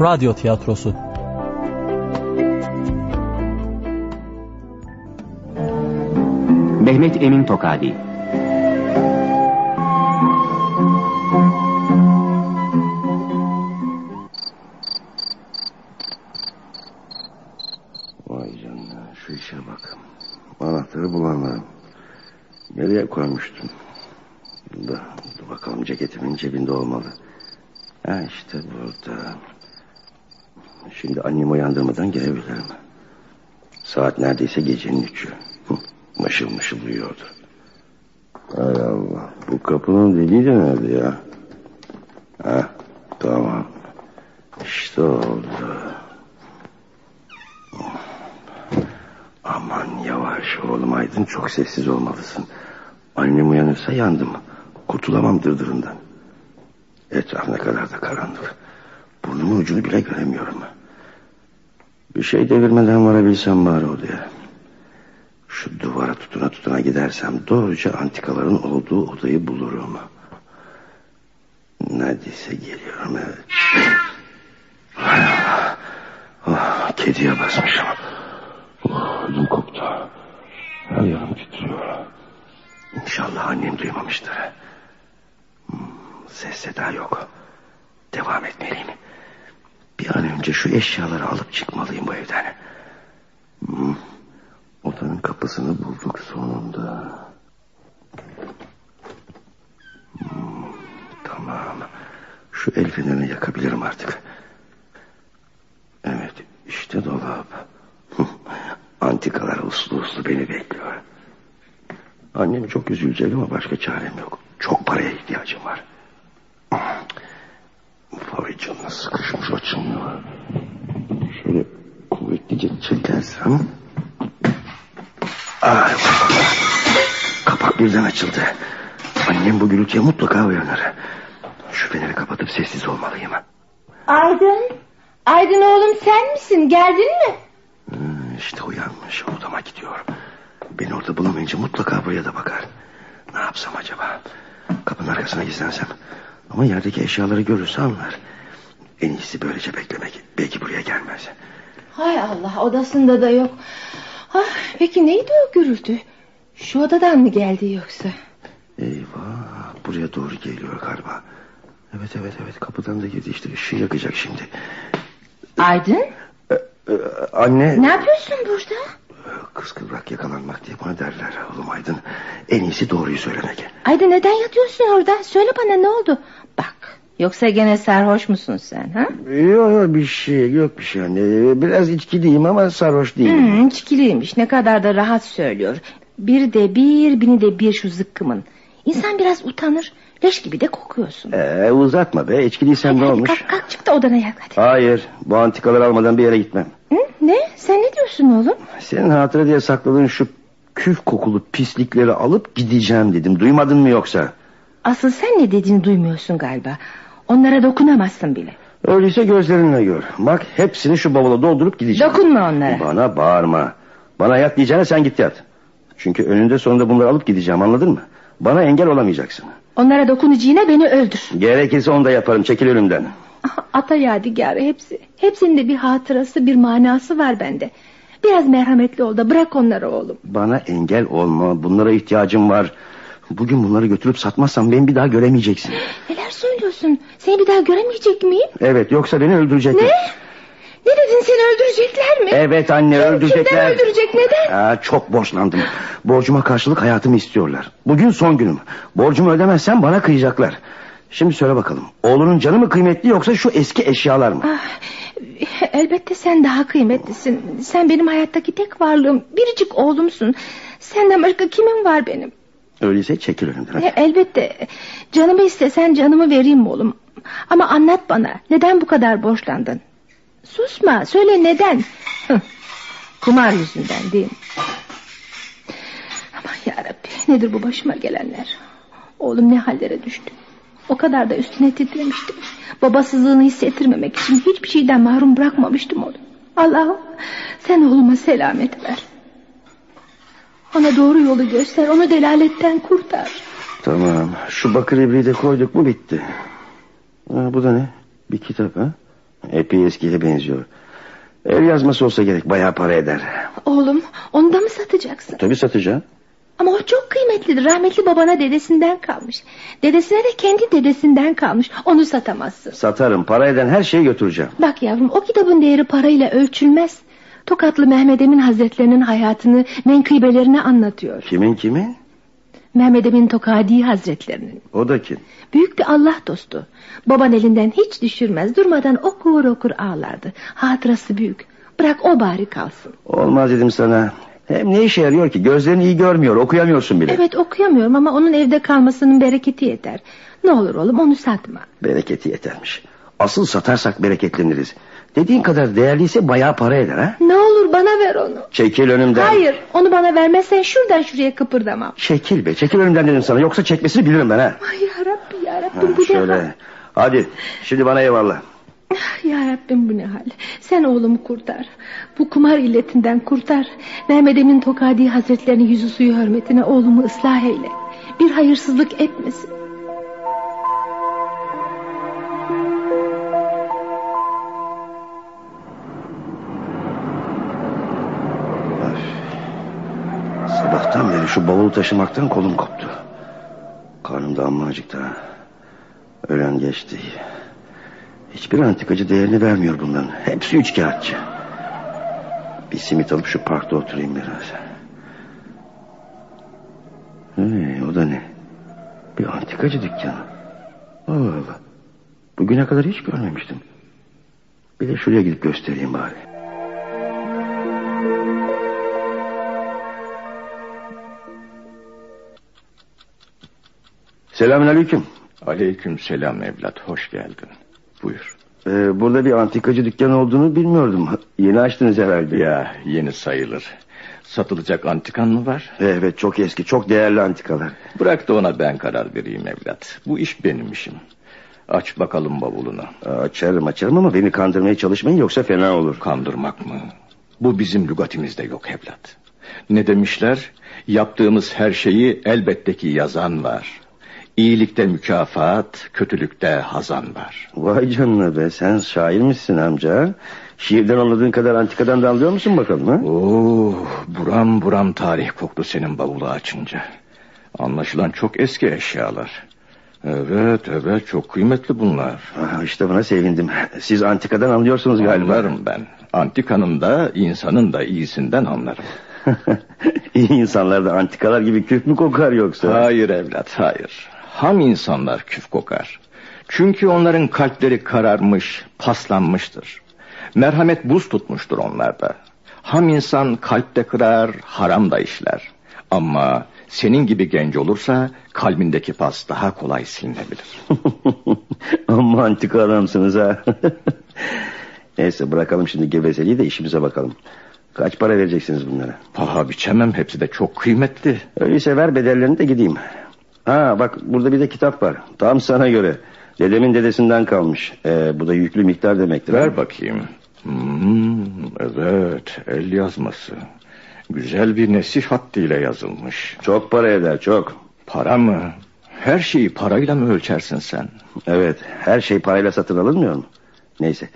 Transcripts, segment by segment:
Radyo Tiyatrosu Mehmet Emin Tokadi Vay canına şu işe bak. Anahtarı bulamadım. Nereye koymuştum? Da, dur bakalım ceketimin cebinde olmalı. Ha işte burada. Şimdi annemi uyandırmadan gelebilirim. Saat neredeyse gecenin üçü. Mışıl mışıl uyuyordu. Hay Allah. Bu kapının deliği de nerede ya? Ha, tamam. İşte oldu. Aman yavaş oğlum Aydın çok sessiz olmalısın. Annem uyanırsa yandım. Kurtulamam dırdırından. Etraf ne kadar da karanlık. Burnumun ucunu bile göremiyorum. Bir şey devirmeden varabilsem bari odaya. Şu duvara tutuna tutuna gidersem doğruca antikaların olduğu odayı bulurum. Neredeyse geliyorum evet. Hay Allah. Oh, kediye basmışım. Oh, ödüm koptu. Her yerim titriyor. İnşallah annem duymamıştır. Hmm, ses seda yok. Devam etmeliyim. Bir an önce şu eşyaları alıp çıkmalıyım bu evden. Odanın kapısını bulduk sonunda. Tamam. Şu el fenerini yakabilirim artık. Evet işte dolap. Antikalar uslu uslu beni bekliyor. Annem çok üzülecek ama başka çarem yok. Çok paraya ihtiyacım var. Vay canına sıkışmış açılmıyor. Şöyle kuvvetlice çekersem... Ay, kapak birden açıldı. Annem bu gürültüye mutlaka uyanır. Şu feneri kapatıp sessiz olmalıyım. Aydın. Aydın oğlum sen misin? Geldin mi? Hmm, işte uyanmış odama gidiyorum. Beni orada bulamayınca mutlaka buraya da bakar. Ne yapsam acaba? Kapının arkasına gizlensem. Ama yerdeki eşyaları görürse anlar. En iyisi böylece beklemek. Belki buraya gelmez. Hay Allah odasında da yok. Ah, peki neydi o gürültü? Şu odadan mı geldi yoksa? Eyvah buraya doğru geliyor galiba. Evet evet evet kapıdan da girdi işte ışığı yakacak şimdi. Aydın Ee, e, anne. ne yapıyorsun burada? Kız kıvrak yakalanmak diye bana derler oğlum Aydın. En iyisi doğruyu söylemek. Aydın neden yatıyorsun orada? Söyle bana ne oldu? Bak yoksa gene sarhoş musun sen? Ha? Yok yok bir şey yok bir şey anne. Biraz içkiliyim ama sarhoş değilim. Hmm, çikiliymiş ne kadar da rahat söylüyor. Bir de bir bini de bir şu zıkkımın. İnsan biraz utanır. Leş gibi de kokuyorsun. Ee, uzatma be içkiliysen Hadi, ne hadi, olmuş? Kalk, kalk çık da odana yak hadi. Hayır bu antikaları almadan bir yere gitmem. Hı? Ne? Sen ne diyorsun oğlum? Senin hatıra diye sakladığın şu küf kokulu pislikleri alıp gideceğim dedim. Duymadın mı yoksa? Asıl sen ne dediğini duymuyorsun galiba. Onlara dokunamazsın bile. Öyleyse gözlerinle gör. Bak hepsini şu bavula doldurup gideceğim. Dokunma onlara. Bana bağırma. Bana yat diyeceğine sen git yat. Çünkü önünde sonunda bunları alıp gideceğim anladın mı? Bana engel olamayacaksın. Onlara dokunacağına beni öldür. Gerekirse onu da yaparım çekil önümden. Ata yadigarı hepsi. Hepsinin de bir hatırası bir manası var bende. Biraz merhametli ol da bırak onları oğlum. Bana engel olma bunlara ihtiyacım var. Bugün bunları götürüp satmazsam beni bir daha göremeyeceksin. Neler söylüyorsun? Seni bir daha göremeyecek miyim? Evet yoksa beni öldürecekler. Ne? Ne dedin seni öldürecekler mi? Evet anne Kim- öldürecekler. Kimden öldürecek neden? Aa, çok borçlandım. Borcuma karşılık hayatımı istiyorlar. Bugün son günüm. Borcumu ödemezsem bana kıyacaklar. Şimdi söyle bakalım. Oğlunun canı mı kıymetli yoksa şu eski eşyalar mı? Ah, elbette sen daha kıymetlisin. Sen benim hayattaki tek varlığım. Biricik oğlumsun. Senden başka kimin var benim? Öyleyse çekil önümden. hadi. E, Elbette. Canımı istesen canımı vereyim oğlum. Ama anlat bana. Neden bu kadar borçlandın? Susma. Söyle neden? Kumar yüzünden değil mi? Aman yarabbi. Nedir bu başıma gelenler? Oğlum ne hallere düştü. O kadar da üstüne titremiştim. Babasızlığını hissettirmemek için hiçbir şeyden mahrum bırakmamıştım onu. Allah'ım sen oğluma selamet ver. Ona doğru yolu göster. Onu delaletten kurtar. Tamam. Şu bakır ibriği de koyduk mu bitti. Ha, bu da ne? Bir kitap ha? Epey eskiye benziyor. El yazması olsa gerek bayağı para eder. Oğlum onu da mı satacaksın? Tabii satacağım. Ama o çok kıymetlidir. Rahmetli babana dedesinden kalmış. Dedesine de kendi dedesinden kalmış. Onu satamazsın. Satarım para eden her şeyi götüreceğim. Bak yavrum o kitabın değeri parayla ölçülmez. Tokatlı Mehmet Emin Hazretlerinin hayatını menkıbelerine anlatıyor. Kimin kimi? Mehmet Emin Tokadi Hazretlerinin. O da kim? Büyük bir Allah dostu. Baban elinden hiç düşürmez. Durmadan okur okur ağlardı. Hatırası büyük. Bırak o bari kalsın. Olmaz dedim sana. Hem ne işe yarıyor ki? Gözlerin iyi görmüyor, okuyamıyorsun bile. Evet okuyamıyorum ama onun evde kalmasının bereketi yeter. Ne olur oğlum onu satma. Bereketi yetermiş. Asıl satarsak bereketleniriz. Dediğin kadar değerliyse bayağı para eder ha? Ne olur bana ver onu. Çekil önümden. Hayır onu bana vermezsen şuradan şuraya kıpırdamam. Çekil be çekil önümden dedim sana. Yoksa çekmesini bilirim ben ha. Ay yarabbi yarabbim ha bu şöyle. hal? Hadi şimdi bana eyvallah. Yarabbim bu ne hal? Sen oğlumu kurtar. Bu kumar illetinden kurtar. Mehmet Emin Tokadi Hazretlerinin yüzü suyu hürmetine oğlumu ıslah eyle. Bir hayırsızlık etmesin. Sabahtan beri şu bavulu taşımaktan kolum koptu. Karnım da amma acıktı. Öğlen geçti. Hiçbir antikacı değerini vermiyor bunların. Hepsi üç kağıtçı. Bir simit alıp şu parkta oturayım biraz. Hey, o da ne? Bir antikacı dükkanı. Allah Allah. Bugüne kadar hiç görmemiştim. Bir de şuraya gidip göstereyim bari. Selamünaleyküm. Aleyküm selam evlat, hoş geldin. Buyur. Ee, burada bir antikacı dükkanı olduğunu bilmiyordum. Yeni açtınız herhalde. Ya yeni sayılır. Satılacak antikan mı var? Evet çok eski, çok değerli antikalar. Bırak da ona ben karar vereyim evlat. Bu iş benim işim. Aç bakalım bavulunu. Açarım açarım ama beni kandırmaya çalışmayın yoksa fena olur. Kandırmak mı? Bu bizim lügatimizde yok evlat. Ne demişler? Yaptığımız her şeyi elbette ki yazan var. İyilikte mükafat, kötülükte hazan var. Vay canına be sen şair misin amca? Şiirden anladığın kadar antikadan da anlıyor musun bakalım ha? Oo, buram buram tarih koktu senin bavulu açınca. Anlaşılan çok eski eşyalar. Evet evet çok kıymetli bunlar. Aha, işte buna sevindim. Siz antikadan anlıyorsunuz galiba. Anlarım ben. Antikanın da insanın da iyisinden anlarım. İyi insanlar da antikalar gibi küf mü kokar yoksa? Hayır evlat hayır. Ham insanlar küf kokar. Çünkü onların kalpleri kararmış, paslanmıştır. Merhamet buz tutmuştur onlarda. Ham insan kalpte kırar, haram da işler. Ama senin gibi genç olursa kalbindeki pas daha kolay silinebilir. Amma antika adamsınız ha. Neyse bırakalım şimdi gevezeliği de işimize bakalım. Kaç para vereceksiniz bunlara? Paha biçemem hepsi de çok kıymetli. Öyleyse ver bedellerini de gideyim. Ha bak burada bir de kitap var. Tam sana göre. Dedemin dedesinden kalmış. Ee, bu da yüklü miktar demektir. Ver bakayım. Hmm, evet el yazması. Güzel bir nesih hattıyla yazılmış. Çok para eder çok. Para mı? Her şeyi parayla mı ölçersin sen? Evet her şey parayla satın alınmıyor mu? Neyse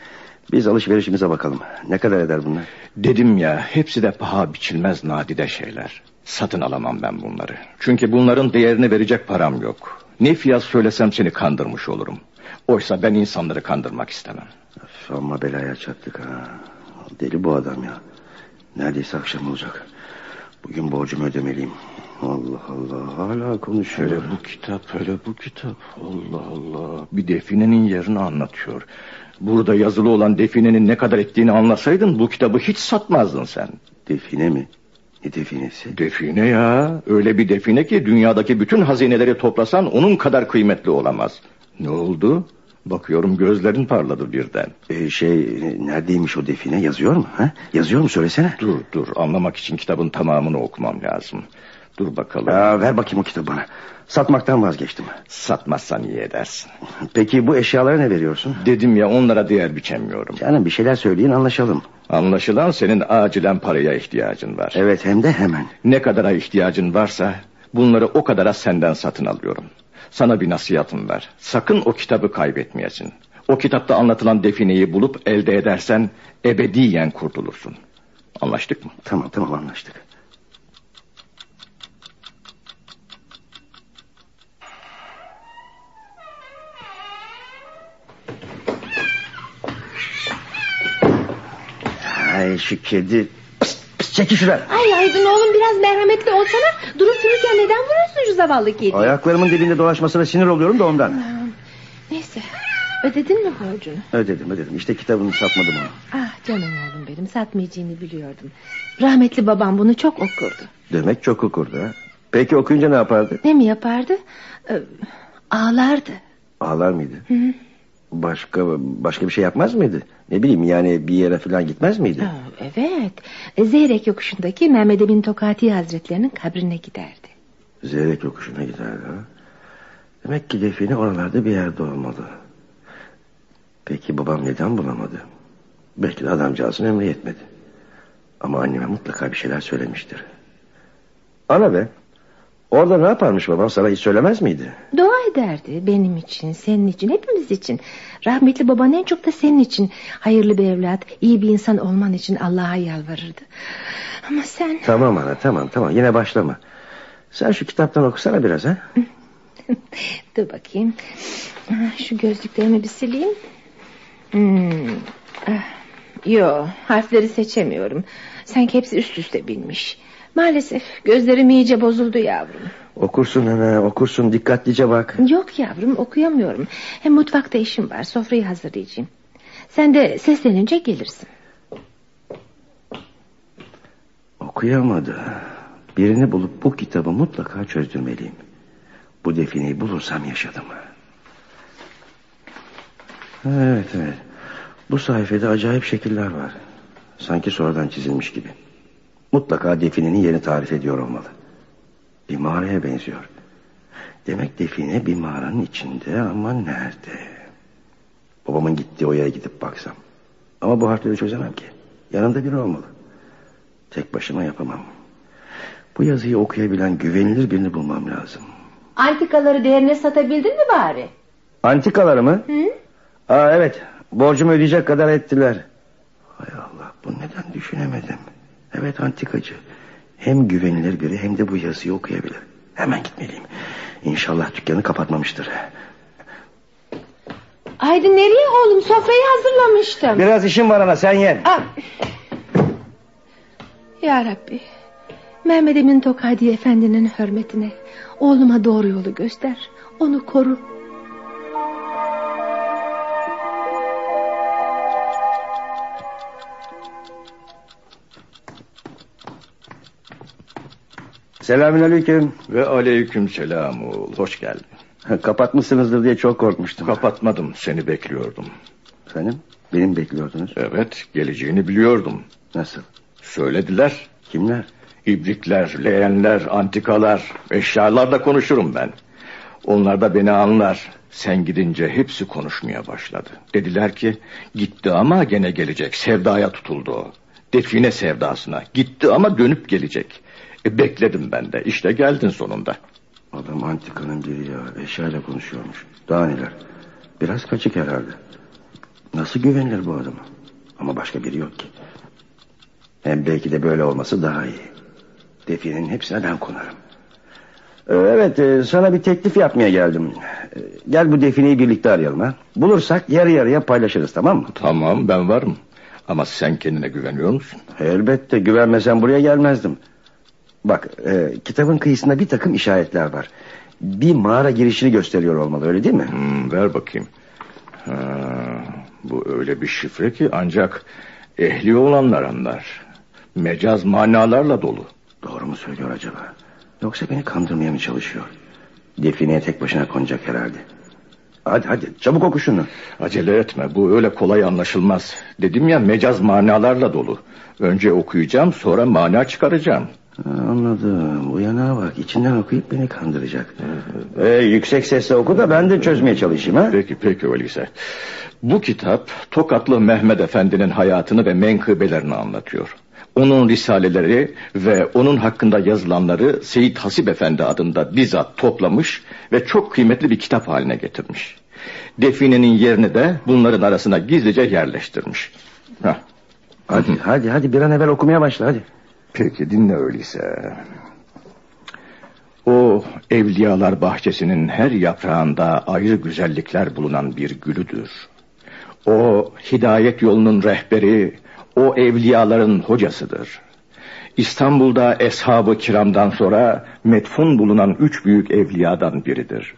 biz alışverişimize bakalım. Ne kadar eder bunlar? Dedim ya hepsi de paha biçilmez nadide şeyler. Satın alamam ben bunları. Çünkü bunların değerini verecek param yok. Ne fiyat söylesem seni kandırmış olurum. Oysa ben insanları kandırmak istemem. Amma belaya çattık ha. Deli bu adam ya. Neredeyse akşam olacak. Bugün borcumu ödemeliyim. Allah Allah hala konuşuyor. Hele bu kitap, hele bu kitap. Allah Allah. Bir definenin yerini anlatıyor. Burada yazılı olan definenin ne kadar ettiğini anlasaydın bu kitabı hiç satmazdın sen. Define mi? Ne definesi? Define ya. Öyle bir define ki dünyadaki bütün hazineleri toplasan onun kadar kıymetli olamaz. Ne oldu? Bakıyorum gözlerin parladı birden. Ee, şey neredeymiş o define yazıyor mu? Ha? Yazıyor mu söylesene. Dur dur anlamak için kitabın tamamını okumam lazım. Dur bakalım. Ya, ver bakayım o kitabı bana. Satmaktan vazgeçtim. Satmazsan iyi edersin. Peki bu eşyalara ne veriyorsun? Dedim ya onlara değer biçemiyorum. Canım bir şeyler söyleyin anlaşalım. Anlaşılan senin acilen paraya ihtiyacın var. Evet hem de hemen. Ne kadara ihtiyacın varsa bunları o kadara senden satın alıyorum. Sana bir nasihatım var. Sakın o kitabı kaybetmeyesin. O kitapta anlatılan defineyi bulup elde edersen ebediyen kurtulursun. Anlaştık mı? Tamam tamam anlaştık. Ay şu kedi. Pıst, pıst, çekil şuradan. Ay Aydın oğlum biraz merhametli olsana. Durup dururken neden vuruyorsun şu zavallı kediyi? Ayaklarımın dibinde dolaşmasına sinir oluyorum da ondan. Neyse ödedin mi borcunu? Ödedim ödedim. İşte kitabını satmadım onu. Ah canım oğlum benim satmayacağını biliyordum. Rahmetli babam bunu çok okurdu. Demek çok okurdu ha. Peki okuyunca ne yapardı? Ne mi yapardı? Ee, ağlardı. Ağlar mıydı? Hı -hı. Başka başka bir şey yapmaz mıydı? Ne bileyim yani bir yere falan gitmez miydi? Ha, evet. Zeyrek yokuşundaki Mehmet Emin Tokati Hazretlerinin kabrine giderdi. Zeyrek yokuşuna giderdi ha? Demek ki define oralarda bir yerde olmalı. Peki babam neden bulamadı? Belki de adamcağızın ömrü yetmedi. Ama anneme mutlaka bir şeyler söylemiştir. Ana be. Orada ne yaparmış babam sana hiç söylemez miydi? Dua ederdi benim için, senin için, hepimiz için. Rahmetli baban en çok da senin için. Hayırlı bir evlat, iyi bir insan olman için Allah'a yalvarırdı. Ama sen... Tamam ana tamam tamam yine başlama. Sen şu kitaptan okusana biraz ha. Dur bakayım. Şu gözlüklerimi bir sileyim. Hmm. Yo harfleri seçemiyorum. Sanki hepsi üst üste binmiş. Maalesef gözlerim iyice bozuldu yavrum. Okursun ana okursun dikkatlice bak. Yok yavrum okuyamıyorum. Hem mutfakta işim var sofrayı hazırlayacağım. Sen de seslenince gelirsin. Okuyamadı. Birini bulup bu kitabı mutlaka çözdürmeliyim. Bu defineyi bulursam yaşadım. Evet evet. Bu sayfada acayip şekiller var. Sanki sonradan çizilmiş gibi. Mutlaka definenin yerini tarif ediyor olmalı. Bir mağaraya benziyor. Demek define bir mağaranın içinde ama nerede? Babamın gittiği o yere gidip baksam. Ama bu harfleri çözemem ki. Yanında biri olmalı. Tek başıma yapamam. Bu yazıyı okuyabilen güvenilir birini bulmam lazım. Antikaları değerine satabildin mi bari? Antikaları mı? Hı? Aa evet. Borcumu ödeyecek kadar ettiler. Hay Allah bu neden düşünemedim. Evet antikacı. Hem güvenilir biri hem de bu yazıyı okuyabilir. Hemen gitmeliyim. İnşallah dükkanı kapatmamıştır. Aydın nereye oğlum sofrayı hazırlamıştım. Biraz işim var ana sen ye. Aa. Ya Rabbi. Mehmet Emin Tokadi Efendi'nin hürmetine oğluma doğru yolu göster. Onu koru. Selamünaleyküm. Ve aleyküm selam oğul. Hoş geldin. Kapatmışsınızdır diye çok korkmuştum. Kapatmadım. Seni bekliyordum. Efendim? Benim bekliyordunuz. Evet. Geleceğini biliyordum. Nasıl? Söylediler. Kimler? İbrikler, leğenler, antikalar, eşyalarla konuşurum ben. Onlar da beni anlar. Sen gidince hepsi konuşmaya başladı. Dediler ki gitti ama gene gelecek. Sevdaya tutuldu o. Define sevdasına. Gitti ama dönüp gelecek. E, bekledim ben de. İşte geldin sonunda. Adam antikanın biri ya. Eşyayla konuşuyormuş. Daha neler. Biraz kaçık herhalde. Nasıl güvenilir bu adama? Ama başka biri yok ki. Hem belki de böyle olması daha iyi. Definenin hepsine ben konarım. Ee, evet e, sana bir teklif yapmaya geldim. Ee, gel bu defineyi birlikte arayalım ha. Bulursak yarı yarıya paylaşırız tamam mı? Tamam ben varım. Ama sen kendine güveniyor musun? Elbette güvenmesen buraya gelmezdim. Bak e, kitabın kıyısında bir takım işaretler var. Bir mağara girişini gösteriyor olmalı öyle değil mi? Hmm, ver bakayım. Ha, bu öyle bir şifre ki ancak ehli olanlar anlar. Mecaz manalarla dolu. Doğru mu söylüyor acaba? Yoksa beni kandırmaya mı çalışıyor? Defineye tek başına konacak herhalde. Hadi hadi çabuk oku şunu. Acele etme bu öyle kolay anlaşılmaz. Dedim ya mecaz manalarla dolu. Önce okuyacağım sonra mana çıkaracağım. Anladım. Uyanağa bak. içinden okuyup beni kandıracak. Ee, yüksek sesle oku da ben de çözmeye çalışayım. ha? Peki peki öyleyse. Bu kitap Tokatlı Mehmet Efendi'nin hayatını ve menkıbelerini anlatıyor. Onun risaleleri ve onun hakkında yazılanları Seyit Hasip Efendi adında bizzat toplamış ve çok kıymetli bir kitap haline getirmiş. Definenin yerini de bunların arasına gizlice yerleştirmiş. Heh. Hadi hadi hadi bir an evvel okumaya başla hadi. Peki dinle öyleyse. O evliyalar bahçesinin her yaprağında ayrı güzellikler bulunan bir gülüdür. O hidayet yolunun rehberi, o evliyaların hocasıdır. İstanbul'da eshabı kiramdan sonra metfun bulunan üç büyük evliyadan biridir.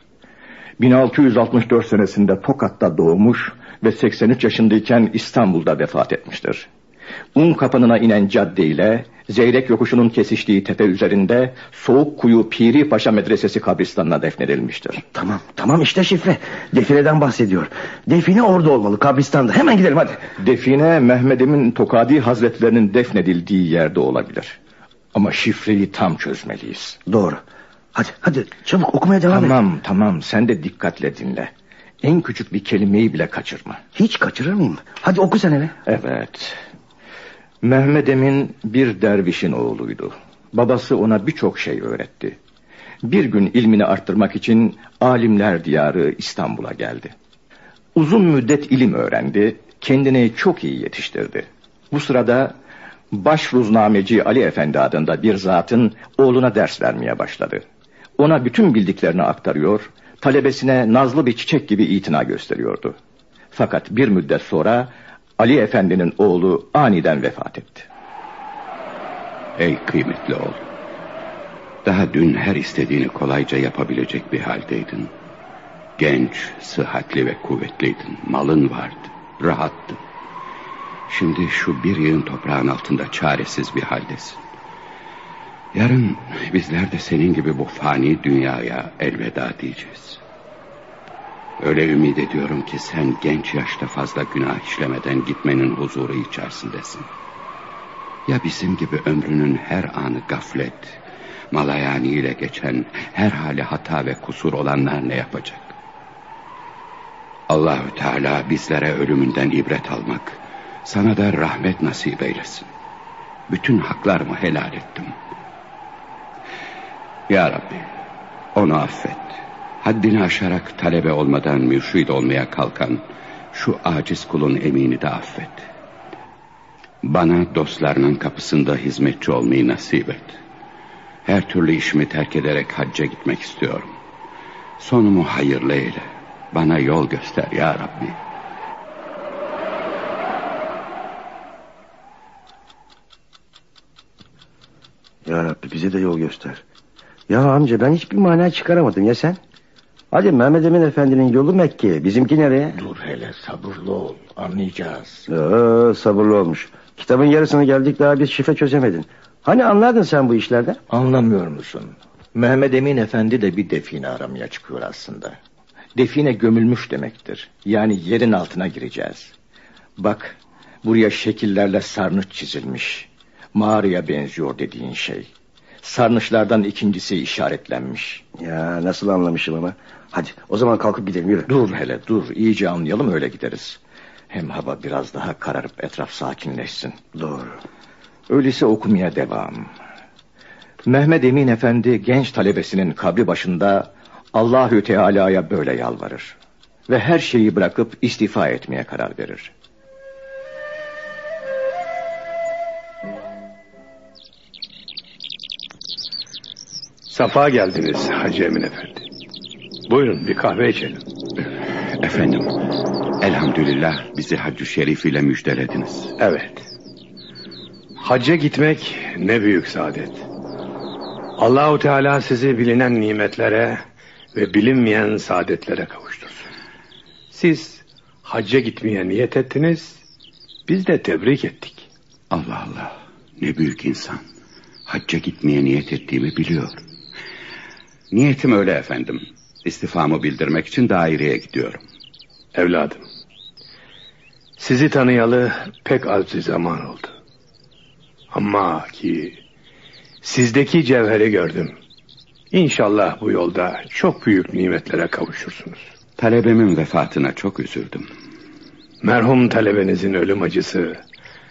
1664 senesinde Tokat'ta doğmuş ve 83 yaşındayken İstanbul'da vefat etmiştir. Un kapanına inen cadde ile Zeyrek yokuşunun kesiştiği tepe üzerinde Soğuk Kuyu Piri Paşa Medresesi kabristanına defnedilmiştir. Tamam tamam işte şifre. Defineden bahsediyor. Define orada olmalı kabristanda. Hemen gidelim hadi. Define Mehmet'imin Tokadi Hazretlerinin defnedildiği yerde olabilir. Ama şifreyi tam çözmeliyiz. Doğru. Hadi hadi çabuk okumaya devam tamam, et. Tamam tamam sen de dikkatle dinle. En küçük bir kelimeyi bile kaçırma. Hiç kaçırır mıyım? Hadi oku sen hele. Evet. Mehmet Emin bir dervişin oğluydu. Babası ona birçok şey öğretti. Bir gün ilmini arttırmak için alimler diyarı İstanbul'a geldi. Uzun müddet ilim öğrendi, kendini çok iyi yetiştirdi. Bu sırada başruznameci Ali Efendi adında bir zatın oğluna ders vermeye başladı. Ona bütün bildiklerini aktarıyor, talebesine nazlı bir çiçek gibi itina gösteriyordu. Fakat bir müddet sonra Ali Efendi'nin oğlu aniden vefat etti. Ey kıymetli oğul. Daha dün her istediğini kolayca yapabilecek bir haldeydin. Genç, sıhhatli ve kuvvetliydin. Malın vardı, rahattın. Şimdi şu bir yığın toprağın altında çaresiz bir haldesin. Yarın bizler de senin gibi bu fani dünyaya elveda diyeceğiz. Öyle ümit ediyorum ki sen genç yaşta fazla günah işlemeden gitmenin huzuru içerisindesin. Ya bizim gibi ömrünün her anı gaflet, malayani ile geçen her hali hata ve kusur olanlar ne yapacak? Allahü Teala bizlere ölümünden ibret almak, sana da rahmet nasip eylesin. Bütün haklarımı helal ettim. Ya Rabbi, onu affet. Haddini aşarak talebe olmadan mürşid olmaya kalkan şu aciz kulun emini de affet. Bana dostlarının kapısında hizmetçi olmayı nasip et. Her türlü işimi terk ederek hacca gitmek istiyorum. Sonumu hayırlı eyle. Bana yol göster ya Rabbi. Ya Rabbi bize de yol göster. Ya amca ben hiçbir mana çıkaramadım ya sen? Hadi Mehmet Emin Efendi'nin yolu Mekke. Bizimki nereye? Dur hele sabırlı ol anlayacağız. Ee, sabırlı olmuş. Kitabın yarısını geldik daha bir şifre çözemedin. Hani anlardın sen bu işlerden? Anlamıyor musun? Mehmet Emin Efendi de bir define aramaya çıkıyor aslında. Define gömülmüş demektir. Yani yerin altına gireceğiz. Bak buraya şekillerle sarnıç çizilmiş. Mağaraya benziyor dediğin şey. Sarnıçlardan ikincisi işaretlenmiş. Ya nasıl anlamışım ama. Hadi o zaman kalkıp gidelim yürü. Dur hele dur iyice anlayalım öyle gideriz. Hem hava biraz daha kararıp etraf sakinleşsin. Doğru. Öyleyse okumaya devam. Mehmet Emin Efendi genç talebesinin kabri başında Allahü Teala'ya böyle yalvarır. Ve her şeyi bırakıp istifa etmeye karar verir. Safa geldiniz Hacı Emin Efendi. Buyurun bir kahve içelim. Efendim, elhamdülillah bizi Haccı Şerif ile müjdelediniz. Evet. Hacca gitmek ne büyük saadet. Allahu Teala sizi bilinen nimetlere ve bilinmeyen saadetlere kavuştursun. Siz hacca gitmeye niyet ettiniz, biz de tebrik ettik. Allah Allah, ne büyük insan. Hacca gitmeye niyet ettiğimi biliyor. Niyetim öyle efendim. İstifamı bildirmek için daireye gidiyorum. Evladım, sizi tanıyalı pek az bir zaman oldu. Ama ki sizdeki cevheri gördüm. İnşallah bu yolda çok büyük nimetlere kavuşursunuz. Talebemin vefatına çok üzüldüm. Merhum talebenizin ölüm acısı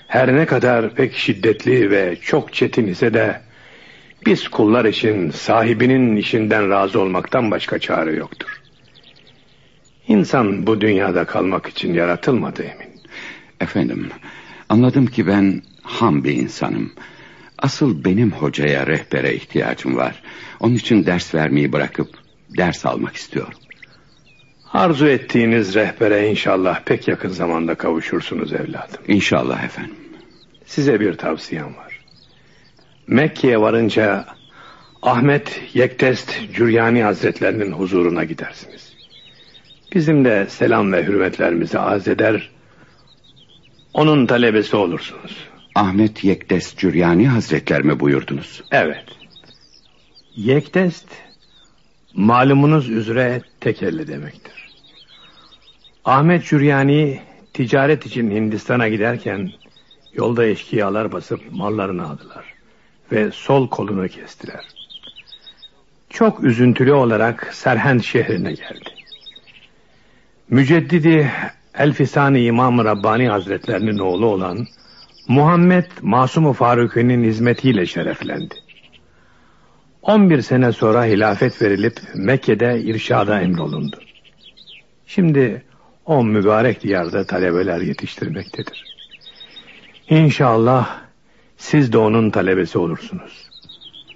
her ne kadar pek şiddetli ve çok çetin ise de biz kullar için sahibinin işinden razı olmaktan başka çare yoktur. İnsan bu dünyada kalmak için yaratılmadı emin. Efendim, anladım ki ben ham bir insanım. Asıl benim hocaya, rehbere ihtiyacım var. Onun için ders vermeyi bırakıp ders almak istiyorum. Arzu ettiğiniz rehbere inşallah pek yakın zamanda kavuşursunuz evladım. İnşallah efendim. Size bir tavsiyem var. Mekke'ye varınca Ahmet Yektest Cüryani Hazretlerinin huzuruna gidersiniz. Bizim de selam ve hürmetlerimizi arz eder, onun talebesi olursunuz. Ahmet Yektes Cüryani Hazretler mi buyurdunuz? Evet. Yektest, malumunuz üzere tekelli demektir. Ahmet Cüryani ticaret için Hindistan'a giderken yolda eşkıyalar basıp mallarını aldılar ve sol kolunu kestiler. Çok üzüntülü olarak Serhend şehrine geldi. Müceddidi Elfisani İmam Rabbani Hazretlerinin oğlu olan Muhammed Masum-u Faruki'nin hizmetiyle şereflendi. 11 sene sonra hilafet verilip Mekke'de irşada emrolundu. Şimdi o mübarek diyarda talebeler yetiştirmektedir. İnşallah siz de onun talebesi olursunuz.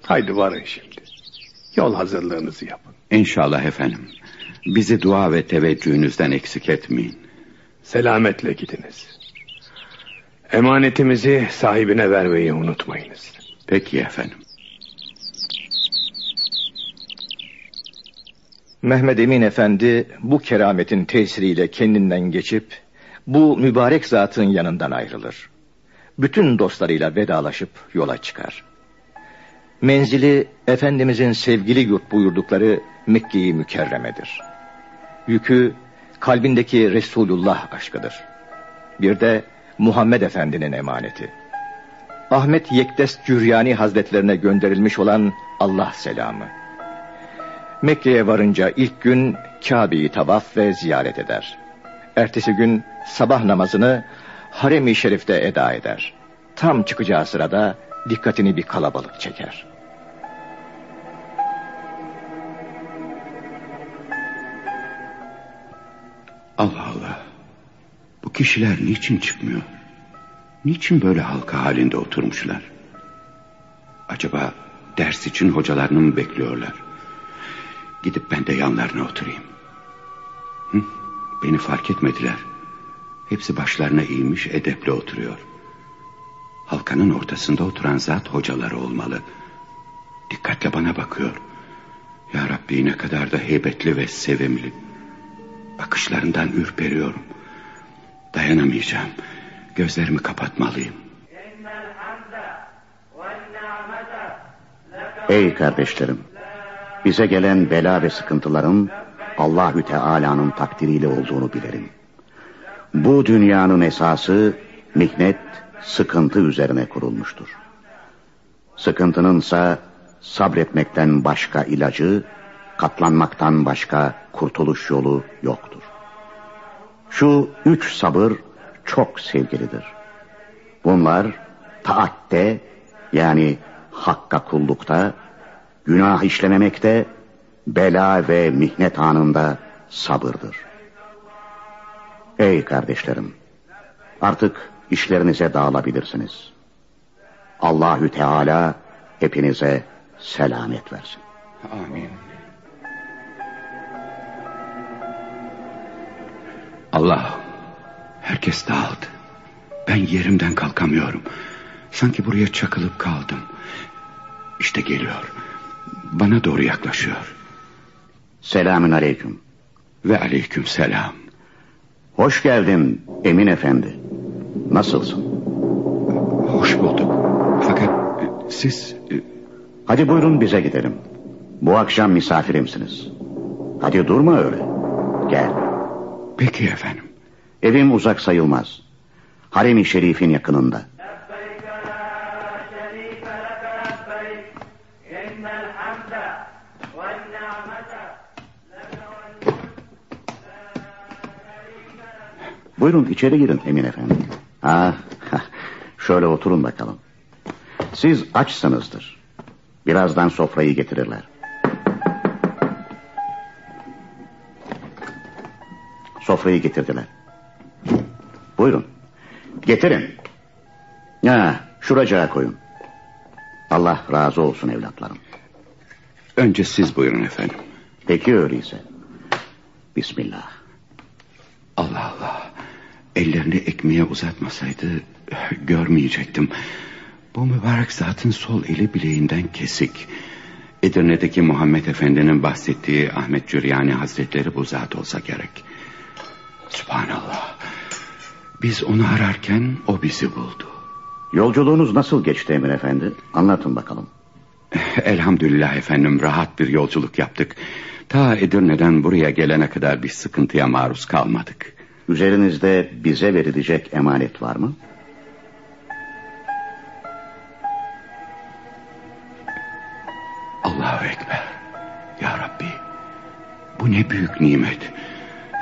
Haydi varın şimdi. Yol hazırlığınızı yapın. İnşallah efendim. Bizi dua ve teveccühünüzden eksik etmeyin. Selametle gidiniz. Emanetimizi sahibine vermeyi unutmayınız. Peki efendim. Mehmet Emin Efendi bu kerametin tesiriyle kendinden geçip bu mübarek zatın yanından ayrılır. Bütün dostlarıyla vedalaşıp yola çıkar. Menzili Efendimizin sevgili yurt buyurdukları Mekke-i Mükerreme'dir. Yükü kalbindeki Resulullah aşkıdır. Bir de Muhammed Efendi'nin emaneti. Ahmet Yektes Cüryani Hazretlerine gönderilmiş olan Allah selamı. Mekke'ye varınca ilk gün Kabe'yi tavaf ve ziyaret eder. Ertesi gün sabah namazını Harem-i Şerif'te eda eder. Tam çıkacağı sırada dikkatini bir kalabalık çeker. Allah Allah. Bu kişiler niçin çıkmıyor? Niçin böyle halka halinde oturmuşlar? Acaba ders için hocalarını mı bekliyorlar? Gidip ben de yanlarına oturayım. Hı? Beni fark etmediler. Hepsi başlarına eğilmiş edeple oturuyor. Halkanın ortasında oturan zat hocaları olmalı. Dikkatle bana bakıyor. Ya Rabbi ne kadar da heybetli ve sevimli. Bakışlarından ürperiyorum. Dayanamayacağım. Gözlerimi kapatmalıyım. Ey kardeşlerim! Bize gelen bela ve sıkıntıların Allahü Teala'nın takdiriyle olduğunu bilerim. Bu dünyanın esası mihnet, sıkıntı üzerine kurulmuştur. Sıkıntınınsa sabretmekten başka ilacı, katlanmaktan başka kurtuluş yolu yoktur. Şu üç sabır çok sevgilidir. Bunlar taatte yani hakka kullukta, günah işlememekte, bela ve mihnet anında sabırdır. Ey kardeşlerim! Artık işlerinize dağılabilirsiniz. Allahü Teala hepinize selamet versin. Amin. Allah, herkes dağıldı. Ben yerimden kalkamıyorum. Sanki buraya çakılıp kaldım. İşte geliyor. Bana doğru yaklaşıyor. Selamün aleyküm. Ve aleyküm selam. Hoş geldin Emin Efendi. Nasılsın? Hoş bulduk. Fakat e, siz... e, Hadi buyurun bize gidelim. Bu akşam misafirimsiniz. Hadi durma öyle. Gel. Peki efendim. Evim uzak sayılmaz. Harem-i Şerif'in yakınında. Buyurun içeri girin Emin Efendi. Ha, şöyle oturun bakalım. Siz açsınızdır. Birazdan sofrayı getirirler. Sofrayı getirdiler. Buyurun. Getirin. Ha, şuracağa koyun. Allah razı olsun evlatlarım. Önce siz buyurun efendim. Peki öyleyse. Bismillah. Allah Allah. Ellerini ekmeğe uzatmasaydı görmeyecektim. Bu mübarek zatın sol eli bileğinden kesik. Edirne'deki Muhammed Efendi'nin bahsettiği Ahmet Cüryani Hazretleri bu zat olsa gerek. Subhanallah. Biz onu ararken o bizi buldu. Yolculuğunuz nasıl geçti Emir Efendi? Anlatın bakalım. Elhamdülillah efendim rahat bir yolculuk yaptık. Ta Edirne'den buraya gelene kadar bir sıkıntıya maruz kalmadık. Üzerinizde bize verilecek emanet var mı? Allahu Ekber. Ya Rabbi. Bu ne büyük nimet.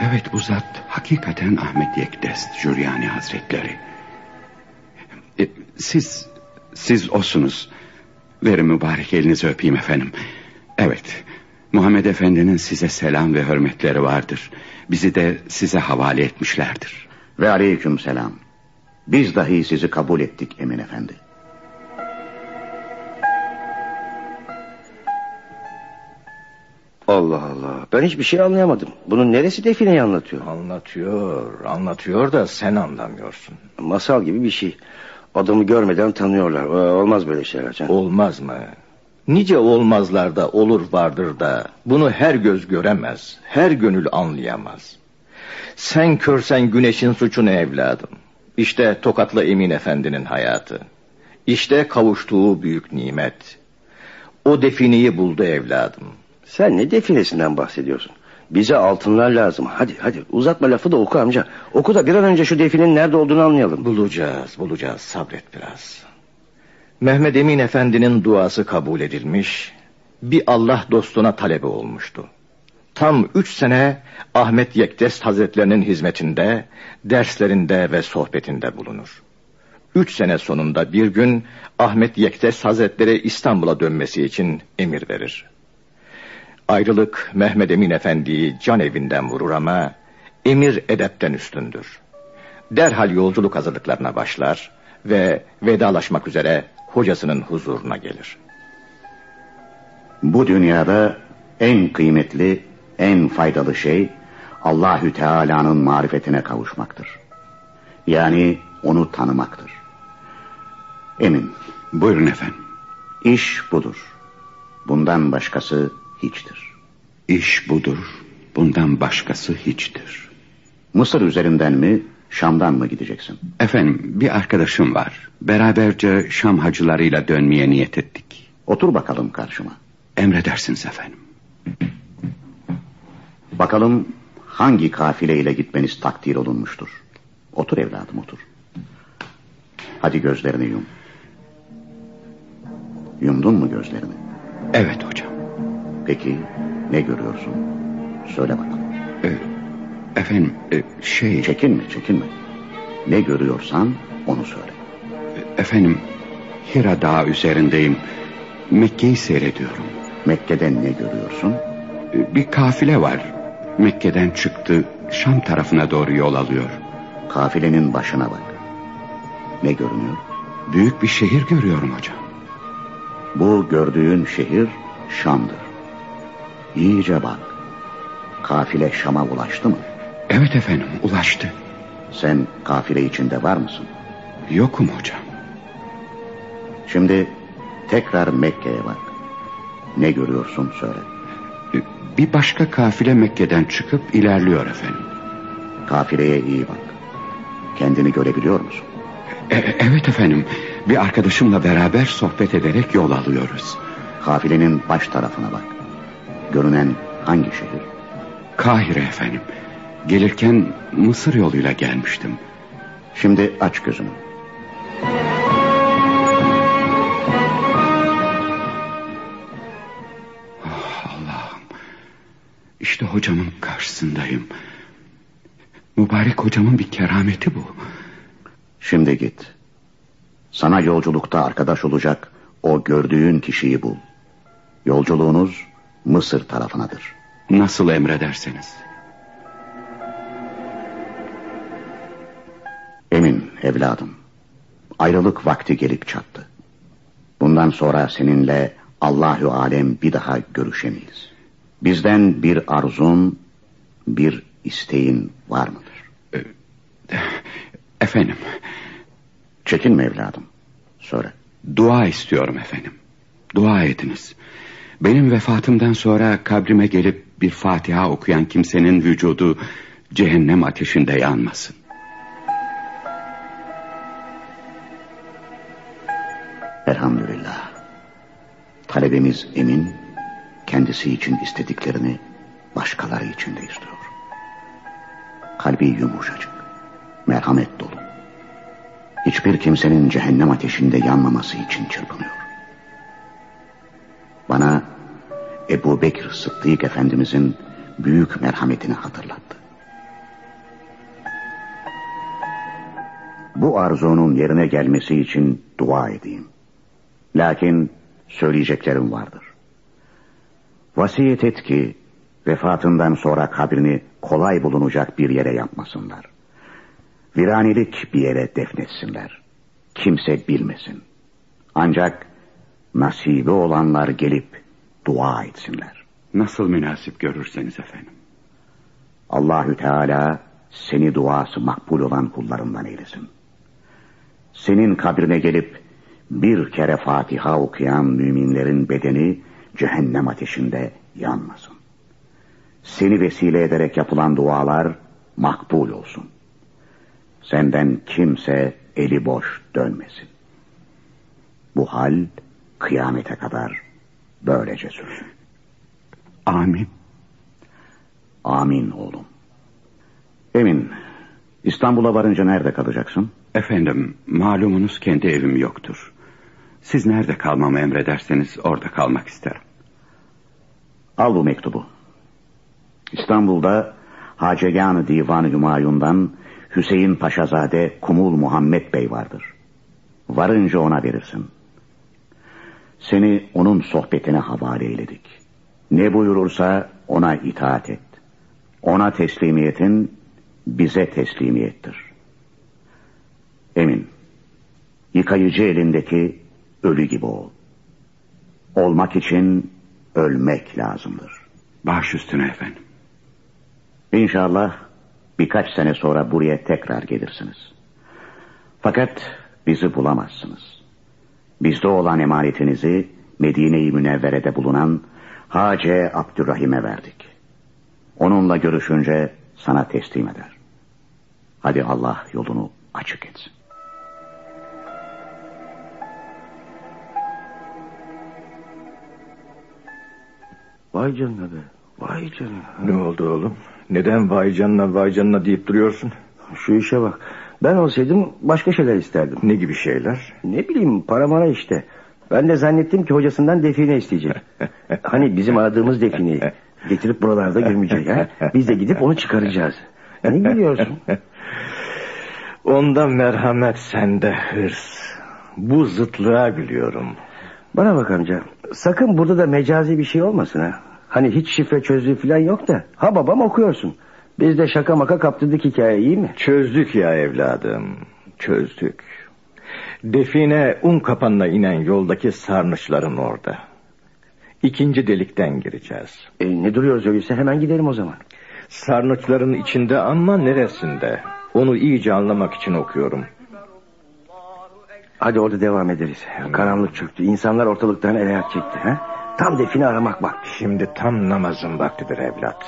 Evet bu zat hakikaten Ahmet Yekdest Jüryani Hazretleri. E, siz, siz osunuz. Verin mübarek elinizi öpeyim efendim. Evet, Muhammed Efendi'nin size selam ve hürmetleri vardır. Bizi de size havale etmişlerdir. Ve aleyküm selam. Biz dahi sizi kabul ettik Emin Efendi. Allah Allah. Ben hiçbir şey anlayamadım. Bunun neresi defineyi anlatıyor? Anlatıyor, anlatıyor da sen anlamıyorsun. Masal gibi bir şey. Adamı görmeden tanıyorlar. Ee, Olmaz böyle şeyler. Can. Olmaz mı? Nice olmazlarda olur vardır da bunu her göz göremez, her gönül anlayamaz. Sen körsen güneşin suçu ne evladım? İşte Tokatlı Emin Efendi'nin hayatı. İşte kavuştuğu büyük nimet. O defineyi buldu evladım. Sen ne definesinden bahsediyorsun? Bize altınlar lazım. Hadi hadi uzatma lafı da oku amca. Oku da bir an önce şu definenin nerede olduğunu anlayalım. Bulacağız, bulacağız. Sabret biraz. Mehmet Emin Efendi'nin duası kabul edilmiş, bir Allah dostuna talebe olmuştu. Tam üç sene Ahmet Yektes Hazretlerinin hizmetinde, derslerinde ve sohbetinde bulunur. Üç sene sonunda bir gün Ahmet Yektes Hazretleri İstanbul'a dönmesi için emir verir. Ayrılık Mehmet Emin Efendi'yi can evinden vurur ama emir edepten üstündür. Derhal yolculuk hazırlıklarına başlar ve vedalaşmak üzere hocasının huzuruna gelir. Bu dünyada en kıymetli, en faydalı şey Allahü Teala'nın marifetine kavuşmaktır. Yani onu tanımaktır. Emin, Buyurun efendim. iş budur. Bundan başkası hiçtir. İş budur. Bundan başkası hiçtir. Mısır üzerinden mi, Şam'dan mı gideceksin? Efendim bir arkadaşım var. Beraberce Şam hacılarıyla dönmeye niyet ettik. Otur bakalım karşıma. Emredersiniz efendim. Bakalım hangi kafileyle gitmeniz takdir olunmuştur. Otur evladım otur. Hadi gözlerini yum. Yumdun mu gözlerini? Evet hocam. Peki ne görüyorsun? Söyle bakalım. Ee, efendim e, şey... Çekinme çekinme. Ne görüyorsan onu söyle. Efendim Hira Dağı üzerindeyim. Mekke'yi seyrediyorum. Mekke'de ne görüyorsun? Ee, Bir kafile var. Mekke'den çıktı. Şam tarafına doğru yol alıyor. Kafilenin başına bak. Ne görünüyor? Büyük bir şehir görüyorum hocam. Bu gördüğün şehir Şam'dır. İyice bak. Kafile Şam'a ulaştı mı? Evet efendim ulaştı. Sen kafile içinde var mısın? Yokum hocam. Şimdi tekrar Mekke'ye bak. Ne görüyorsun söyle. Ee, Bir başka kafile Mekke'den çıkıp ilerliyor efendim. Kafileye iyi bak. Kendini görebiliyor musun? E- evet efendim. Bir arkadaşımla beraber sohbet ederek yol alıyoruz. Kafilenin baş tarafına bak. Görünen hangi şehir? Kahire efendim. Gelirken Mısır yoluyla gelmiştim. Şimdi aç gözünü. Ah, Allah'ım. İşte hocamın karşısındayım. Mübarek hocamın bir kerameti bu. Şimdi git. Sana yolculukta arkadaş olacak o gördüğün kişiyi bul. Yolculuğunuz Mısır tarafınadır. Nasıl emrederseniz. Emin evladım. Ayrılık vakti gelip çattı. Bundan sonra seninle Allahü alem bir daha görüşemeyiz. Bizden bir arzun, bir isteğin var mıdır? Efendim, Çekinme evladım. Söyle. dua istiyorum efendim. Dua ediniz. Benim vefatımdan sonra kabrime gelip bir Fatiha okuyan kimsenin vücudu cehennem ateşinde yanmasın. Elhamdülillah. Talebemiz Emin, kendisi için istediklerini başkaları için de istiyor. Kalbi yumuşacık, merhamet dolu. Hiçbir kimsenin cehennem ateşinde yanmaması için çırpınıyor. Bana Ebu Bekir Sıddık Efendimizin büyük merhametini hatırlattı. Bu arzunun yerine gelmesi için dua edeyim. Lakin söyleyeceklerim vardır. Vasiyet et ki vefatından sonra kabrini kolay bulunacak bir yere yapmasınlar. Viranilik bir yere defnetsinler. Kimse bilmesin. Ancak nasibi olanlar gelip dua etsinler. Nasıl münasip görürseniz efendim. Allahü Teala seni duası makbul olan kullarından eylesin. Senin kabrine gelip bir kere Fatiha okuyan müminlerin bedeni cehennem ateşinde yanmasın. Seni vesile ederek yapılan dualar makbul olsun. Senden kimse eli boş dönmesin. Bu hal kıyamete kadar böylece sürsün. Amin. Amin oğlum. Emin, İstanbul'a varınca nerede kalacaksın? Efendim, malumunuz kendi evim yoktur. Siz nerede kalmamı emrederseniz orada kalmak isterim. Al bu mektubu. İstanbul'da Hacegan-ı Divan-ı Hümayun'dan Hüseyin Paşazade Kumul Muhammed Bey vardır. Varınca ona verirsin. Seni onun sohbetine havale eyledik. Ne buyurursa ona itaat et. Ona teslimiyetin bize teslimiyettir. Emin, yıkayıcı elindeki ölü gibi ol. Olmak için ölmek lazımdır. Baş üstüne efendim. İnşallah birkaç sene sonra buraya tekrar gelirsiniz. Fakat bizi bulamazsınız. Bizde olan emanetinizi Medine-i Münevvere'de bulunan Hace Abdurrahim'e verdik. Onunla görüşünce sana teslim eder. Hadi Allah yolunu açık etsin. Vay canına be. Vay canına. Ne oldu oğlum? Neden vay canına vay canına deyip duruyorsun? Şu işe bak. Ben olsaydım başka şeyler isterdim. Ne gibi şeyler? Ne bileyim para mara işte. Ben de zannettim ki hocasından define isteyecek. hani bizim aradığımız defineyi. Getirip buralarda gömecek. Ha? Biz de gidip onu çıkaracağız. Ne gülüyorsun? Onda merhamet sende hırs. Bu zıtlığa gülüyorum. Bana bak amca. Sakın burada da mecazi bir şey olmasın ha. Hani hiç şifre çözdüğü falan yok da. Ha babam okuyorsun. Biz de şaka maka kaptırdık hikaye iyi mi? Çözdük ya evladım. Çözdük. Define un kapanına inen yoldaki sarnıçların orada. İkinci delikten gireceğiz. E, ne duruyoruz öyleyse hemen gidelim o zaman. Sarnıçların içinde ama neresinde? Onu iyice anlamak için okuyorum. Hadi orada devam ederiz. Karanlık çöktü. İnsanlar ortalıktan ele ayak çekti. Ha? Tam define aramak bak. Şimdi tam namazın vaktidir evlat.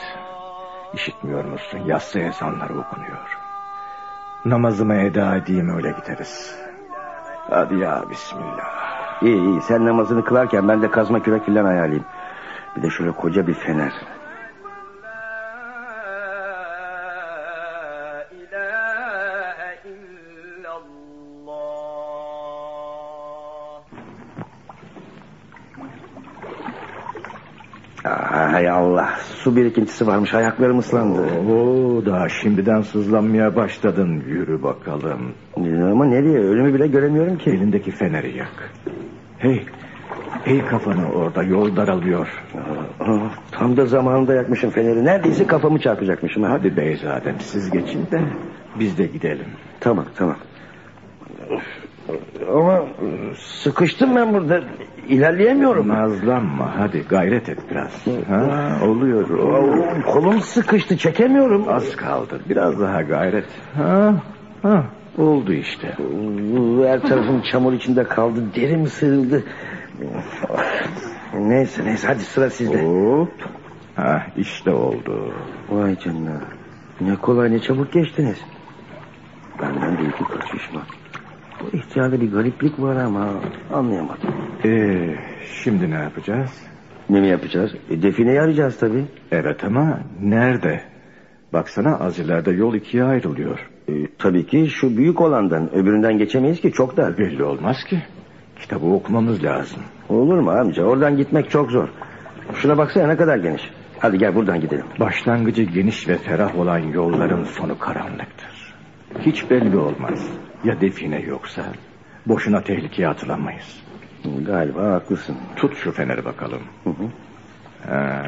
İşitmiyor musun? Yatsı ezanları okunuyor. Namazımı eda edeyim öyle gideriz. Hadi ya bismillah. İyi iyi sen namazını kılarken ben de kazma kürek filan ayarlayayım. Bir de şöyle koca bir fener. Hay Allah su birikintisi varmış ayaklarım ıslandı. Oo, daha şimdiden sızlanmaya başladın. Yürü bakalım. Ama nereye ölümü bile göremiyorum ki. Elindeki feneri yak. Hey, hey kafanı orada yol daralıyor. Aa, Oh, tam da zamanında yakmışım feneri. Neredeyse kafamı çarpacakmışım. Ha. Hadi beyzadem siz geçin de biz de gidelim. Tamam tamam. Ama sıkıştım ben burada. İlerleyemiyorum. Nazlanma hadi gayret et biraz. Ha, oluyor. Oo, Kolum sıkıştı çekemiyorum. Az kaldı biraz daha gayret. Ha, ha, oldu işte. Her tarafım çamur içinde kaldı. Derim sığıldı. Neyse neyse hadi sıra sizde. Hop. Ha, işte oldu. Vay canına. Ne kolay ne çabuk geçtiniz. Benden de iki kaçışma. Bu ihtiyarda bir gariplik var ama anlayamadım. Ee, şimdi ne yapacağız? Ne mi yapacağız? E, defineyi arayacağız tabii. Evet ama nerede? Baksana az ileride yol ikiye ayrılıyor. E, tabii ki şu büyük olandan. Öbüründen geçemeyiz ki çok dar. Belli olmaz ki. Kitabı okumamız lazım. Olur mu amca? Oradan gitmek çok zor. Şuna baksana ne kadar geniş. Hadi gel buradan gidelim. Başlangıcı geniş ve ferah olan yolların sonu karanlıktır. Hiç belli olmaz. Ya define yoksa boşuna tehlikeye atılamayız. Galiba haklısın. Tut şu feneri bakalım. Hı hı. Ha,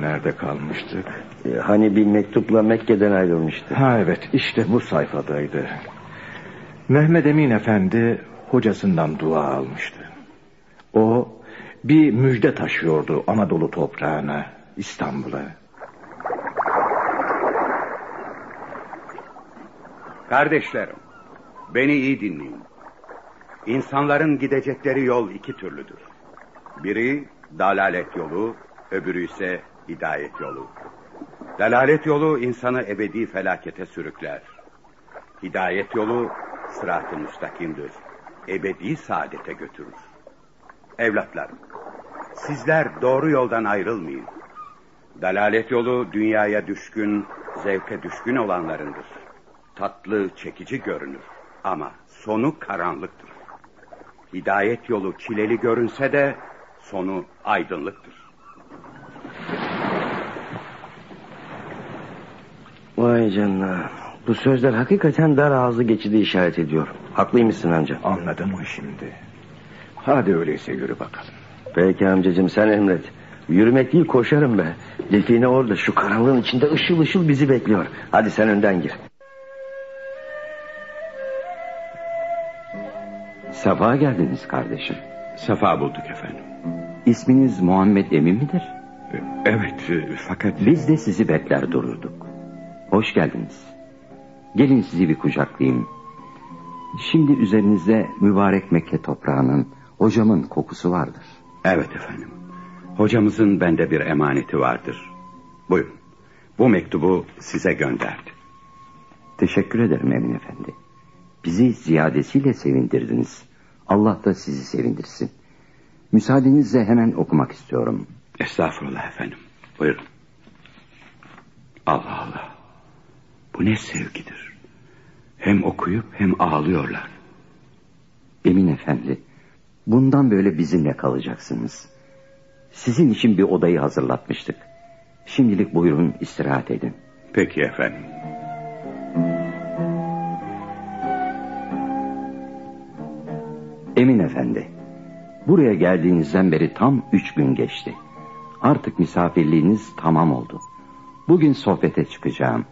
nerede kalmıştık? E, hani bir mektupla Mekke'den ayrılmıştı. Ha evet işte bu sayfadaydı. Mehmet Emin Efendi hocasından dua almıştı. O bir müjde taşıyordu Anadolu toprağına, İstanbul'a. Kardeşlerim, beni iyi dinleyin. İnsanların gidecekleri yol iki türlüdür. Biri dalalet yolu, öbürü ise hidayet yolu. Dalalet yolu insanı ebedi felakete sürükler. Hidayet yolu sırat-ı müstakimdir. Ebedi saadete götürür. Evlatlarım, sizler doğru yoldan ayrılmayın. Dalalet yolu dünyaya düşkün, zevke düşkün olanlarındır. Tatlı, çekici görünür ama sonu karanlıktır. Hidayet yolu çileli görünse de sonu aydınlıktır. Vay canına. Bu sözler hakikaten dar ağızlı geçidi işaret ediyor. Haklıymışsın amca. Anladın mı şimdi? Hadi öyleyse yürü bakalım. Peki amcacığım sen emret. Yürümek değil koşarım be. Define orada şu karanlığın içinde ışıl ışıl bizi bekliyor. Hadi sen önden gir. Sabaha geldiniz kardeşim. Sefa bulduk efendim. İsminiz Muhammed Emin midir? Evet e, fakat... Biz de sizi bekler dururduk. Hoş geldiniz. Gelin sizi bir kucaklayayım. Şimdi üzerinizde mübarek Mekke toprağının, hocamın kokusu vardır. Evet efendim. Hocamızın bende bir emaneti vardır. Buyurun. Bu mektubu size gönderdi. Teşekkür ederim Emin Efendi. Bizi ziyadesiyle sevindirdiniz. Allah da sizi sevindirsin. Müsaadenizle hemen okumak istiyorum. Estağfurullah efendim. Buyurun. Allah Allah. Bu ne sevgidir. Hem okuyup hem ağlıyorlar. Emin Efendi, bundan böyle bizimle kalacaksınız. Sizin için bir odayı hazırlatmıştık. Şimdilik buyurun istirahat edin. Peki efendim. Emin Efendi, buraya geldiğinizden beri tam üç gün geçti. Artık misafirliğiniz tamam oldu. Bugün sohbete çıkacağım.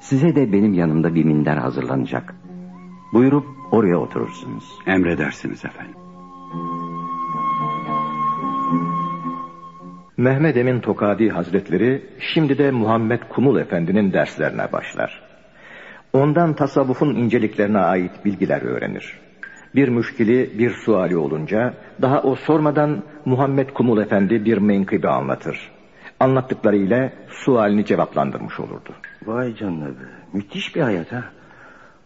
Size de benim yanımda bir minder hazırlanacak. Buyurup oraya oturursunuz. Emredersiniz efendim. Mehmet Emin Tokadi Hazretleri şimdi de Muhammed Kumul Efendi'nin derslerine başlar. Ondan tasavvufun inceliklerine ait bilgiler öğrenir. Bir müşkili, bir suali olunca daha o sormadan Muhammed Kumul Efendi bir menkıbe anlatır. Anlattıklarıyla sualini cevaplandırmış olurdu. Vay canına be. Müthiş bir hayat ha.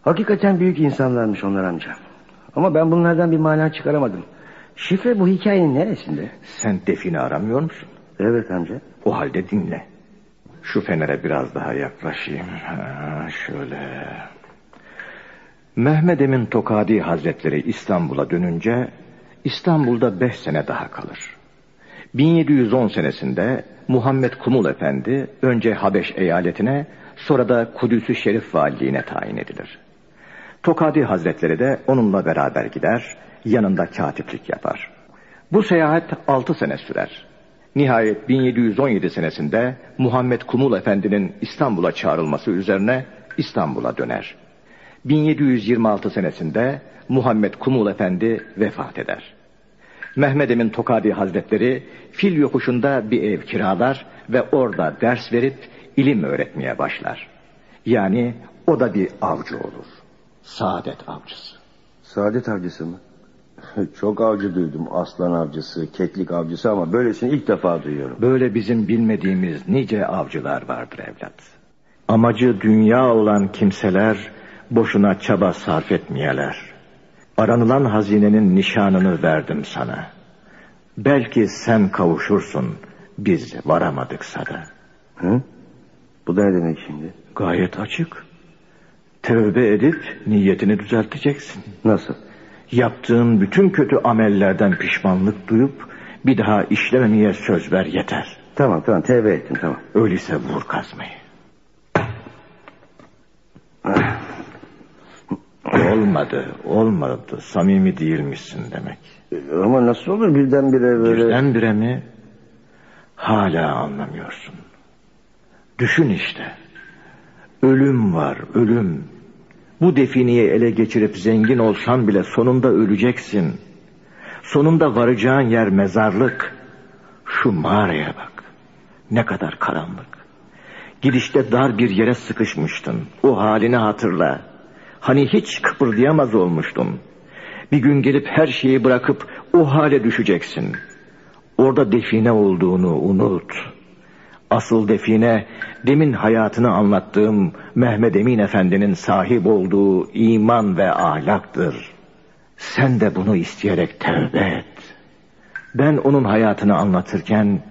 Hakikaten büyük insanlarmış onlar amca. Ama ben bunlardan bir mana çıkaramadım. Şifre bu hikayenin neresinde? Sen defini aramıyor musun? Evet amca. O halde dinle. Şu fenere biraz daha yaklaşayım. Ha, şöyle. Mehmet Emin Tokadi Hazretleri İstanbul'a dönünce İstanbul'da beş sene daha kalır. 1710 senesinde Muhammed Kumul Efendi önce Habeş eyaletine sonra da Kudüs-ü Şerif valiliğine tayin edilir. Tokadi Hazretleri de onunla beraber gider, yanında katiplik yapar. Bu seyahat altı sene sürer. Nihayet 1717 senesinde Muhammed Kumul Efendi'nin İstanbul'a çağrılması üzerine İstanbul'a döner. 1726 senesinde Muhammed Kumul Efendi vefat eder. Mehmed Emin Tokadi Hazretleri fil yokuşunda bir ev kiralar ve orada ders verip ilim öğretmeye başlar. Yani o da bir avcı olur. Saadet avcısı. Saadet avcısı mı? Çok avcı duydum. Aslan avcısı, keklik avcısı ama böylesini ilk defa duyuyorum. Böyle bizim bilmediğimiz nice avcılar vardır evlat. Amacı dünya olan kimseler boşuna çaba sarf etmeyeler. Aranılan hazinenin nişanını verdim sana. Belki sen kavuşursun, biz varamadıksa da. Hı? Bu da ne demek şimdi? Gayet açık. Tövbe edip niyetini düzelteceksin. Nasıl? Yaptığın bütün kötü amellerden pişmanlık duyup bir daha işlememeye söz ver yeter. Tamam tamam tevbe ettim tamam. Öyleyse vur kazmayı. Olmadı, olmadı. Samimi değilmişsin demek. Ama nasıl olur birdenbire böyle... Birdenbire mi? Hala anlamıyorsun. Düşün işte. Ölüm var, ölüm. Bu defineyi ele geçirip zengin olsan bile sonunda öleceksin. Sonunda varacağın yer mezarlık. Şu mağaraya bak. Ne kadar karanlık. Gidişte dar bir yere sıkışmıştın. O halini hatırla. Hani hiç kıpırdayamaz olmuştun. Bir gün gelip her şeyi bırakıp o hale düşeceksin. Orada define olduğunu unut. Asıl define demin hayatını anlattığım Mehmet Emin Efendi'nin sahip olduğu iman ve ahlaktır. Sen de bunu isteyerek tevbe et. Ben onun hayatını anlatırken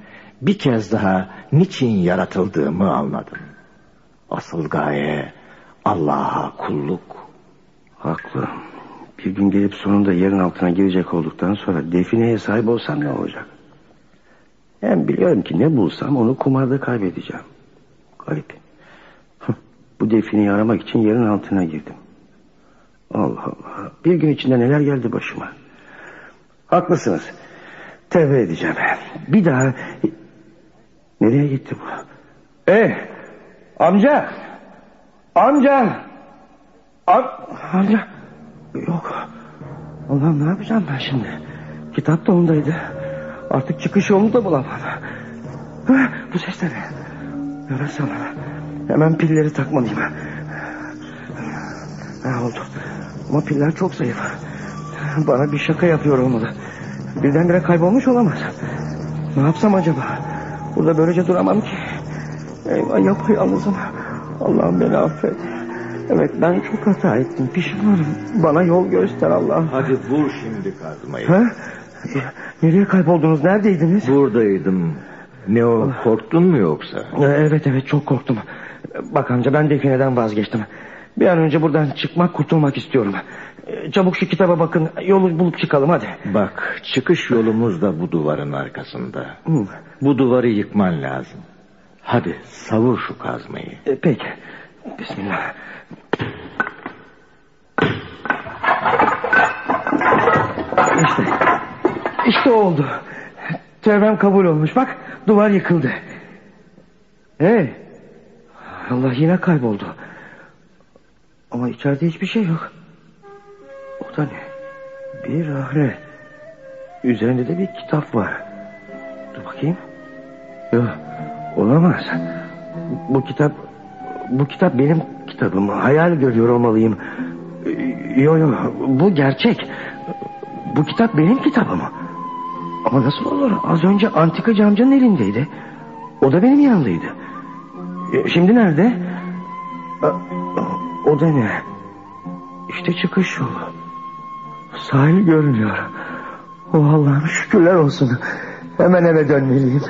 bir kez daha niçin yaratıldığımı anladım. Asıl gaye Allah'a kulluk. Haklı. Bir gün gelip sonunda yerin altına girecek olduktan sonra defineye sahip olsam ne olacak? Hem biliyorum ki ne bulsam onu kumarda kaybedeceğim. Garip. Bu defineyi aramak için yerin altına girdim. Allah Allah. Bir gün içinde neler geldi başıma. Haklısınız. Tevbe edeceğim. Bir daha... Nereye gitti bu? Eh! Amca! Amca! Amca! Yok. Allah'ım ne yapacağım ben şimdi? Kitap da ondaydı. Artık çıkış yolunu da bulamam. Hah, bu ses de ne? Yarasana. Hemen pilleri takmalıyım. Ha, oldu. Ama piller çok zayıf. Bana bir şaka yapıyor olmalı. Birdenbire kaybolmuş olamaz. Ne yapsam acaba? Burada böylece duramam ki. Eyvah yapayalnızım. Allah'ım beni affet. Evet ben çok hata ettim. Pişmanım. Bana yol göster Allah. Hadi vur şimdi kazmayı. Ha? Nereye kayboldunuz? Neredeydiniz? Buradaydım. Ne o korktun mu yoksa? Evet evet çok korktum. Bak amca ben defineden vazgeçtim. Bir an önce buradan çıkmak kurtulmak istiyorum. Çabuk şu kitaba bakın yolu bulup çıkalım hadi. Bak çıkış yolumuz da bu duvarın arkasında. Hı. Bu duvarı yıkman lazım. Hadi savur şu kazmayı. E, peki. Bismillah. İşte. İşte oldu. Tövbem kabul olmuş. Bak duvar yıkıldı. Hey. Allah yine kayboldu. Ama içeride hiçbir şey yok. O da ne? Bir ahre. Üzerinde de bir kitap var. Dur bakayım. Yok. Olamaz. Bu kitap... Bu kitap benim kitabım. Hayal görüyor olmalıyım. Yok yok. Bu gerçek. Bu kitap benim kitabım. Ama nasıl olur? Az önce antika camcının elindeydi. O da benim yanımdaydı. E, Şimdi nerede? O da ne? İşte çıkış yolu. Sahil görünüyor. Oh Allah'ım şükürler olsun. Hemen eve dönmeliyim.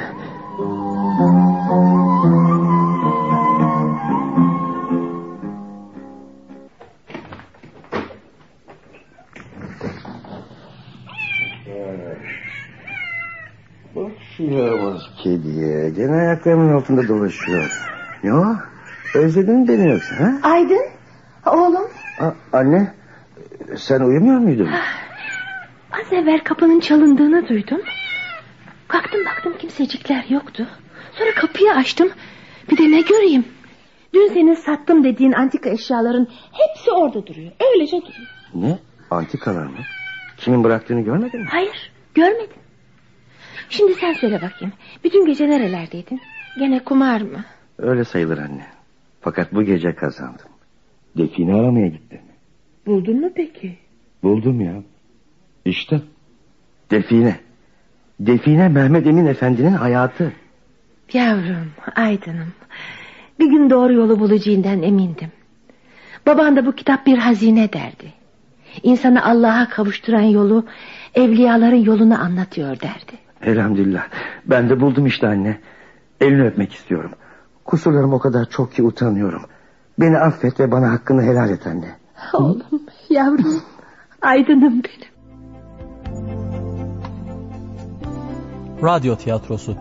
Bak şu yaramaz kediye. Gene ayaklarımın altında dolaşıyor. Ne o? Özledin mi beni yoksa? Ha? Aydın oğlum A- anne sen uyumuyor muydun? az evvel kapının çalındığını duydum. Kalktım baktım kimsecikler yoktu. Sonra kapıyı açtım. Bir de ne göreyim? Dün senin sattım dediğin antika eşyaların hepsi orada duruyor. Öylece duruyor. Ne? Antikalar mı? Kimin bıraktığını görmedin mi? Hayır görmedim. Şimdi sen söyle bakayım. Bütün gece nerelerdeydin? Gene kumar mı? Öyle sayılır anne. Fakat bu gece kazandım. Define aramaya gittim. Buldun mu peki? Buldum ya. İşte. Define. Define Mehmet Emin Efendi'nin hayatı. Yavrum, aydınım. Bir gün doğru yolu bulacağından emindim. Baban da bu kitap bir hazine derdi. İnsanı Allah'a kavuşturan yolu, evliyaların yolunu anlatıyor derdi. Elhamdülillah. Ben de buldum işte anne. Elini öpmek istiyorum. Kusurlarım o kadar çok ki utanıyorum. Beni affet ve bana hakkını helal et anne. Oğlum, yavrum, aydınım benim. Radyo tiyatrosu